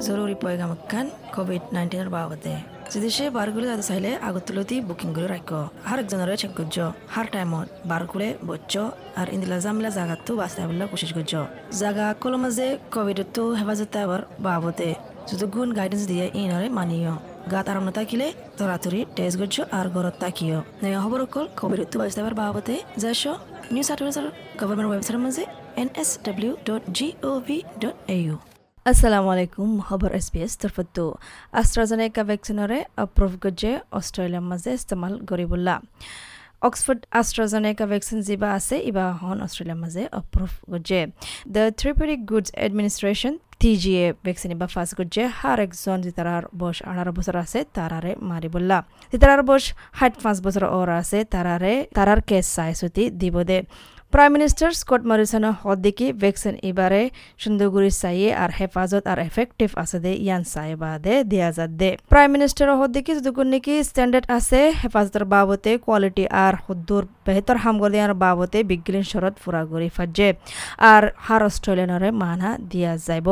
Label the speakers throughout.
Speaker 1: জরুরি পয়গামকান কোভিড নাইন্টিনের বাবদে যদি সে বারগুলো যাতে চাইলে বুকিং করে রাখ হার একজনের চেক করছ হার টাইমত বারগুলে বচ্চ আর ইন্দিলা জামিলা জাগাতো বাঁচতে বলে কোশিশ করছ জাগা কলো মাঝে কোভিডতো হেফাজতে আবার বাবদে যদি গুণ গাইডেন্স দিয়ে ইনরে মানিও গাত আরাম থাকিলে তরাতরি টেস্ট করছ আর ঘরত তাকিও নয়া খবর অকল কোভিডতো বাঁচতে আবার বাবদে যাইছ, নিউজ আটুয়ার গভর্নমেন্ট ওয়েবসাইটের মাঝে N S W dot G O V dot A U আসসালামু আলাইকুম, খবর এছ পি এছ তরফতো আষ্ট্ৰাজেনেকা ভেকচিনৰে এপ্ৰুভ গজে অষ্ট্ৰেলিয়াৰ মাজে ইস্তেমাল কৰিবলা অক্সফৰ্ড আষ্ট্ৰাজেনেকা ভেকচিন যিবা আছে ইবা হন অষ্ট্ৰেলিয়াৰ মাজে এপ্ৰুভ গজে the administration T G A vaccine Iba first গজে হার একজন যিতারার বয়স আঠারো বছর আছে, তারারে মারিবল্লা যিতারার বয়স ষাট পাঁচ বছর ওর আছে, তারারে, তারার কেস চাই সতি দিব দে। প্রাইম মিনিস্টার স্কট মরিসনের হদ্দিকি ভ্যাকসিন এবারে সুন্দরগুড়ি চাইয়ে আর হেফাজত আর এফেক্টিভ আছে দে, ইয়ান চাই বাদে দিয়া যাত দে। প্রাইম মিনিস্টার হদ্দিকি যদুকুন নাকি স্ট্যান্ডার্ড আছে হেফাজতের বাবতে কোয়ালিটি আর হুদ্দুর বেহতর হামগলিয়ার বাবতে বিজ্ঞান শরৎ ফুরা গড়ি ফাজে আর হার অস্ট্রেলিয়ানরে মানা দিয়া যাইব।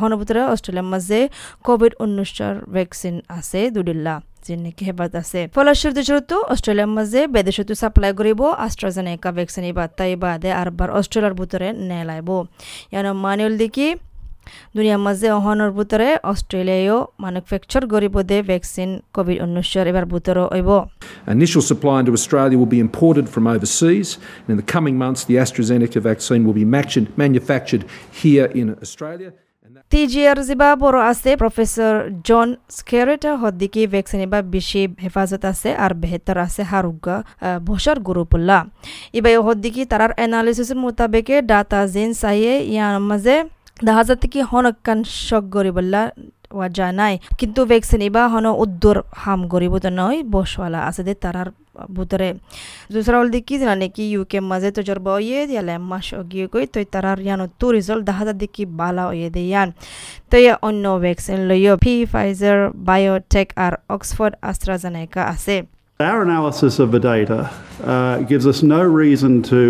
Speaker 1: হনভূতরে অস্ট্রেলিয়ার মাঝে কোভিড উনিশর ভ্যাকসিন আছে দুডিল্লা যেনেকি হেবাত আছে? ফলস্বরূপ জড়িত অস্ট্রেলিয়ার মাঝে বেদেশতো সাপ্লাই কৰিব আষ্ট্ৰাজেনেকা ভেকচিন এবার তাই বাদে আরবার অস্ট্রেলিয়ার ভিতরে নেলাইব। ইয়ানো মানুল দেখি দুনিয়ার মাঝে অহনের ভিতরে অস্ট্রেলিয়াও ম্যানুফ্যাকচার করিব দে ভ্যাকসিন কোভিড উনিশর এবার ভিতরে হইব।
Speaker 2: Initial supply into Australia will be imported from overseas, and in the coming months, the AstraZeneca vaccine will be manufactured here in Australia.
Speaker 1: TGR যিবা বড় আছে প্রফেসর জন স্কেরেটা হদ্দিকি ভ্যাকসিন বা বেশি হেফাজত আছে আর বেহতর আছে হারুগা বসর গুরুপুল্লা ইবাই হদ্দিকি তারার এনালিসিসের মোতাবেকে ডাটা জিন চাইয়ে ইয়ার মাঝে দেখা যাতে কি হনকান শক গরিবল্লা ওয়া যায় নাই। কিন্তু ভ্যাকসিন ইবা হন উদ্দুর হাম গরিব নয়, বসওয়ালা আছে দে তারার ভিতরে দুসরা হল দেখি জানা নাকি ইউকে মাঝে তো জর বয়ে দিয়ালে মাস গিয়ে কই তো তারার ইয়ান তো রিজাল্ট দেখা যায় দেখি বালা হয়ে দে ইয়ান তো ইয়া অন্য ভ্যাকসিন লইও ফি ফাইজার বায়োটেক আর অক্সফোর্ড আস্ট্রাজেনেকা আছে
Speaker 3: Our analysis of the data uh, gives us no reason to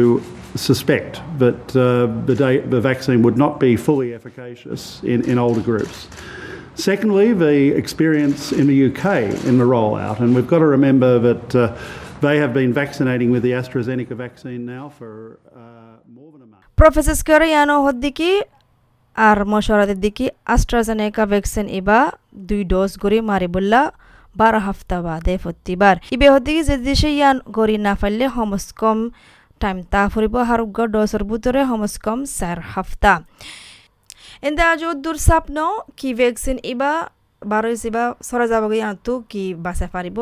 Speaker 3: suspect that uh, the, da- the vaccine would not be fully efficacious in, in older groups. Secondly, the experience in the UK in the rollout, and we've got to remember that uh, they have been vaccinating with the AstraZeneca vaccine now for uh, more than a month.
Speaker 1: Professor স্করিয়ানো হদ্দিকি আর মশরাদের দিকে AstraZeneca vaccine ইবা দুই dose গড়ি মারিবুল্লা বারো হাফতা বাদে ফতিবার ইবে হদ্দিকি যে দেশে ইয়ান গড়ি না ফাইলে হমস কম টাইম তা ফুরিব হারুগ ডোজর ভিতরে হমস কম চার হাফতা এন্দে আজ দূর স্বপ্ন কি ভ্যাকসিন ইবা বারো ইবা সরা যাব ইয়ানতো কি বাঁচা পারিব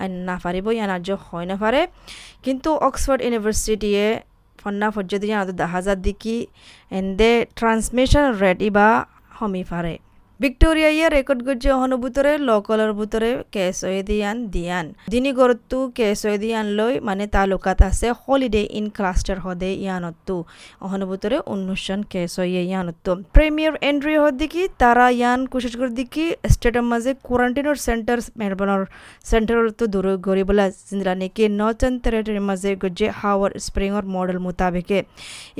Speaker 1: আর না পারিব ইয়ান আজ হয় না পারে কিন্তু অক্সফোর্ড ইউনিভার্সিটিয়ে ফন্না ফজ্জদি ইয়ান দেখা যার দিকি এন্দে ট্রান্সমিশন রেট ইবা হমি পারে ভিক্টোরিয়া ইয়া রেকর্ড গজ্জে অহনুভূতরে লকলৰ ভিতরে কেছ হৈ দিয়ান। দিনী গড়তো কেছ হৈ দিয়ান লৈ মানে তালুকাত আছে, হলিডে ইন ক্লাস্টার হদে ইয়ানতো অহনুভূতরে অনুষ্ঠান কেছ হৈ ইয়ানতো প্রিমিয়ার এন্ট্রি হদ দিকি, তারা ইয়ান কোশিশ করে দিকি স্টেটের মাঝে কোয়ারেন্টাইনের সেন্টার, মেলবর্নের সেন্টার তো দূর গরিবলা জিন্দরা নেকি নর্থার্ন টেরিটরির মাঝে গজ্জে হাওয়ার স্প্রিংর মডেল মোতাবেকে।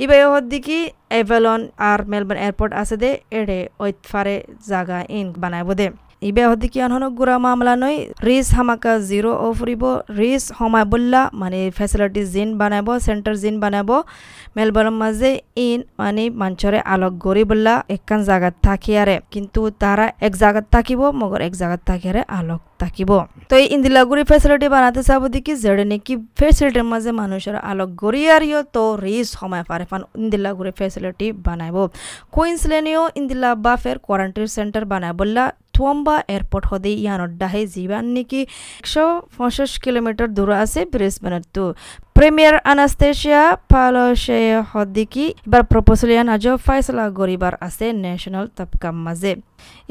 Speaker 1: ইবাই হদ দিকি, এভেলন আর মেলবোর্ন এয়ারপোর্ট আছে দে, এড়ে ওইতফারে জাগা ইন বানাইব দে ইবে হদি কি অনহন গুড়া মামলা নই। রিস হামাকা জিরো ও ফুরিব রিস হমাই বললা মানে ফেসিলিটি জিন বানাইব, সেন্টার জিন বানাইব। মেলবোর্ন মাঝে ইন মানে মাঞ্চরে আলোক গড়ি বললা, একখান জায়গাত থাকিয়ারে। কিন্তু তারা এক জায়গাত থাকিব, মগর এক জায়গাত থাকিয়ারে আলোক থাকিব। তো এই ইন্দিলাগুড়ি ফেসিলিটি বানাতে চাব দেখি যেড়ে নাকি ফেসিলিটির মাঝে মানুষের আলোক গড়িয়ারিও তো রিস সময় পারে ফান ইন্দিলাগুড়ি ফেসিলিটি বানাইব। কুইন্সল্যান্ডেও ইন্দিলা বাফের কোয়ারেন্টাইন সেন্টার বানাই বললা থুয়াম্বা এয়ারপোর্ট হদে ইয়ানত ডাহে জীবান নাকি একশো পঞ্চাশ কিলোমিটার দূর আছে ব্রিসবেনের তো। প্রিমিয়ার আনাস্তেশিয়া পালসে হদ্দিকি এবার প্রপোজলিয়ান আজও ফাইসলা গরিবার আছে ন্যাশনাল তবকাম মাঝে।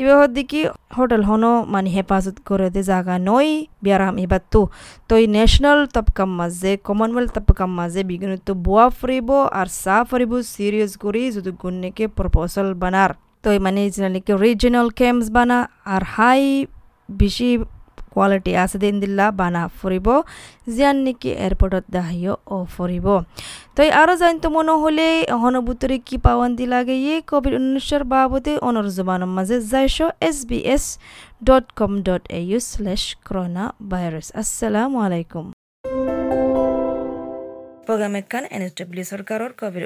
Speaker 1: এবার হদ্দিকি হোটেল হনো মানে হেফাজত করে দে জায়গা নই বিয়ারাম এবার তো। তো এই ন্যাশনাল তবকাম মাঝে, কমনওয়েলথ তবকাম মাঝে বিঘ্ন তো বোয়া ফুরিব আর চা ফুরিব সিরিয়াস করি যদি গুণকে প্রপোজাল বানার। তো মানে নাকি রিজিনাল ক্যাম্পস বানা, আর হাই বেশি কোৱালিটি আছে দিন দিলা বানা ফুৰিব জিয়ান নেকি এয়াৰপৰ্টত দাহিও অ ফুৰিব তই আরও জানতো মনে হলে হনবুতরে কি পাওয়ান্দি লাগে ইয়ে কোভিড উনিশের বাবদে অনর জবানের মাঝে যাইশ S B S dot com dot A U slash corona virus আসসালামু আলাইকুম। প্রোগ্রাম এখান এন এস ডব্লিউ সরকারের কোভিড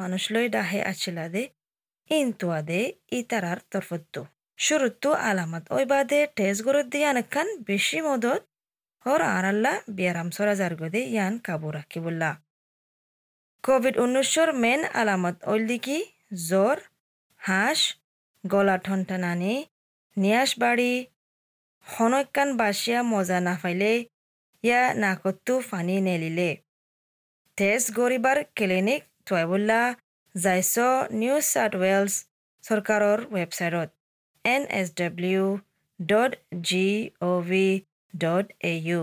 Speaker 1: মানুষ লই ডাহে আছিলাদে ইন্তুয়াদে ইতারার তরফত্তু শুরুত্তু আলামত ওই বাদে টেস গরত দিয়ে আনেকান বেশি মদত হর আরাল্লা বিয়ারাম সরা জারগদে ইয়ান কাবু রাখিবুল্লা কোভিড উনিশর মেন আলামত ওইলদিকি জ্বর হাঁস গলা ঠনটানানি নিয়াস বাড়ি হনকান বাসিয়া মজা না ফাইলে ইয়া নাকত্তু ফানি নেলিলে টেস্ট গরিবার ক্লিনিক থুৱাইবুল্লা যাইছ নিউ চাউথ ৱেলছ চৰকাৰৰ ৱেবছাইটত N S W dot G O' V dot A U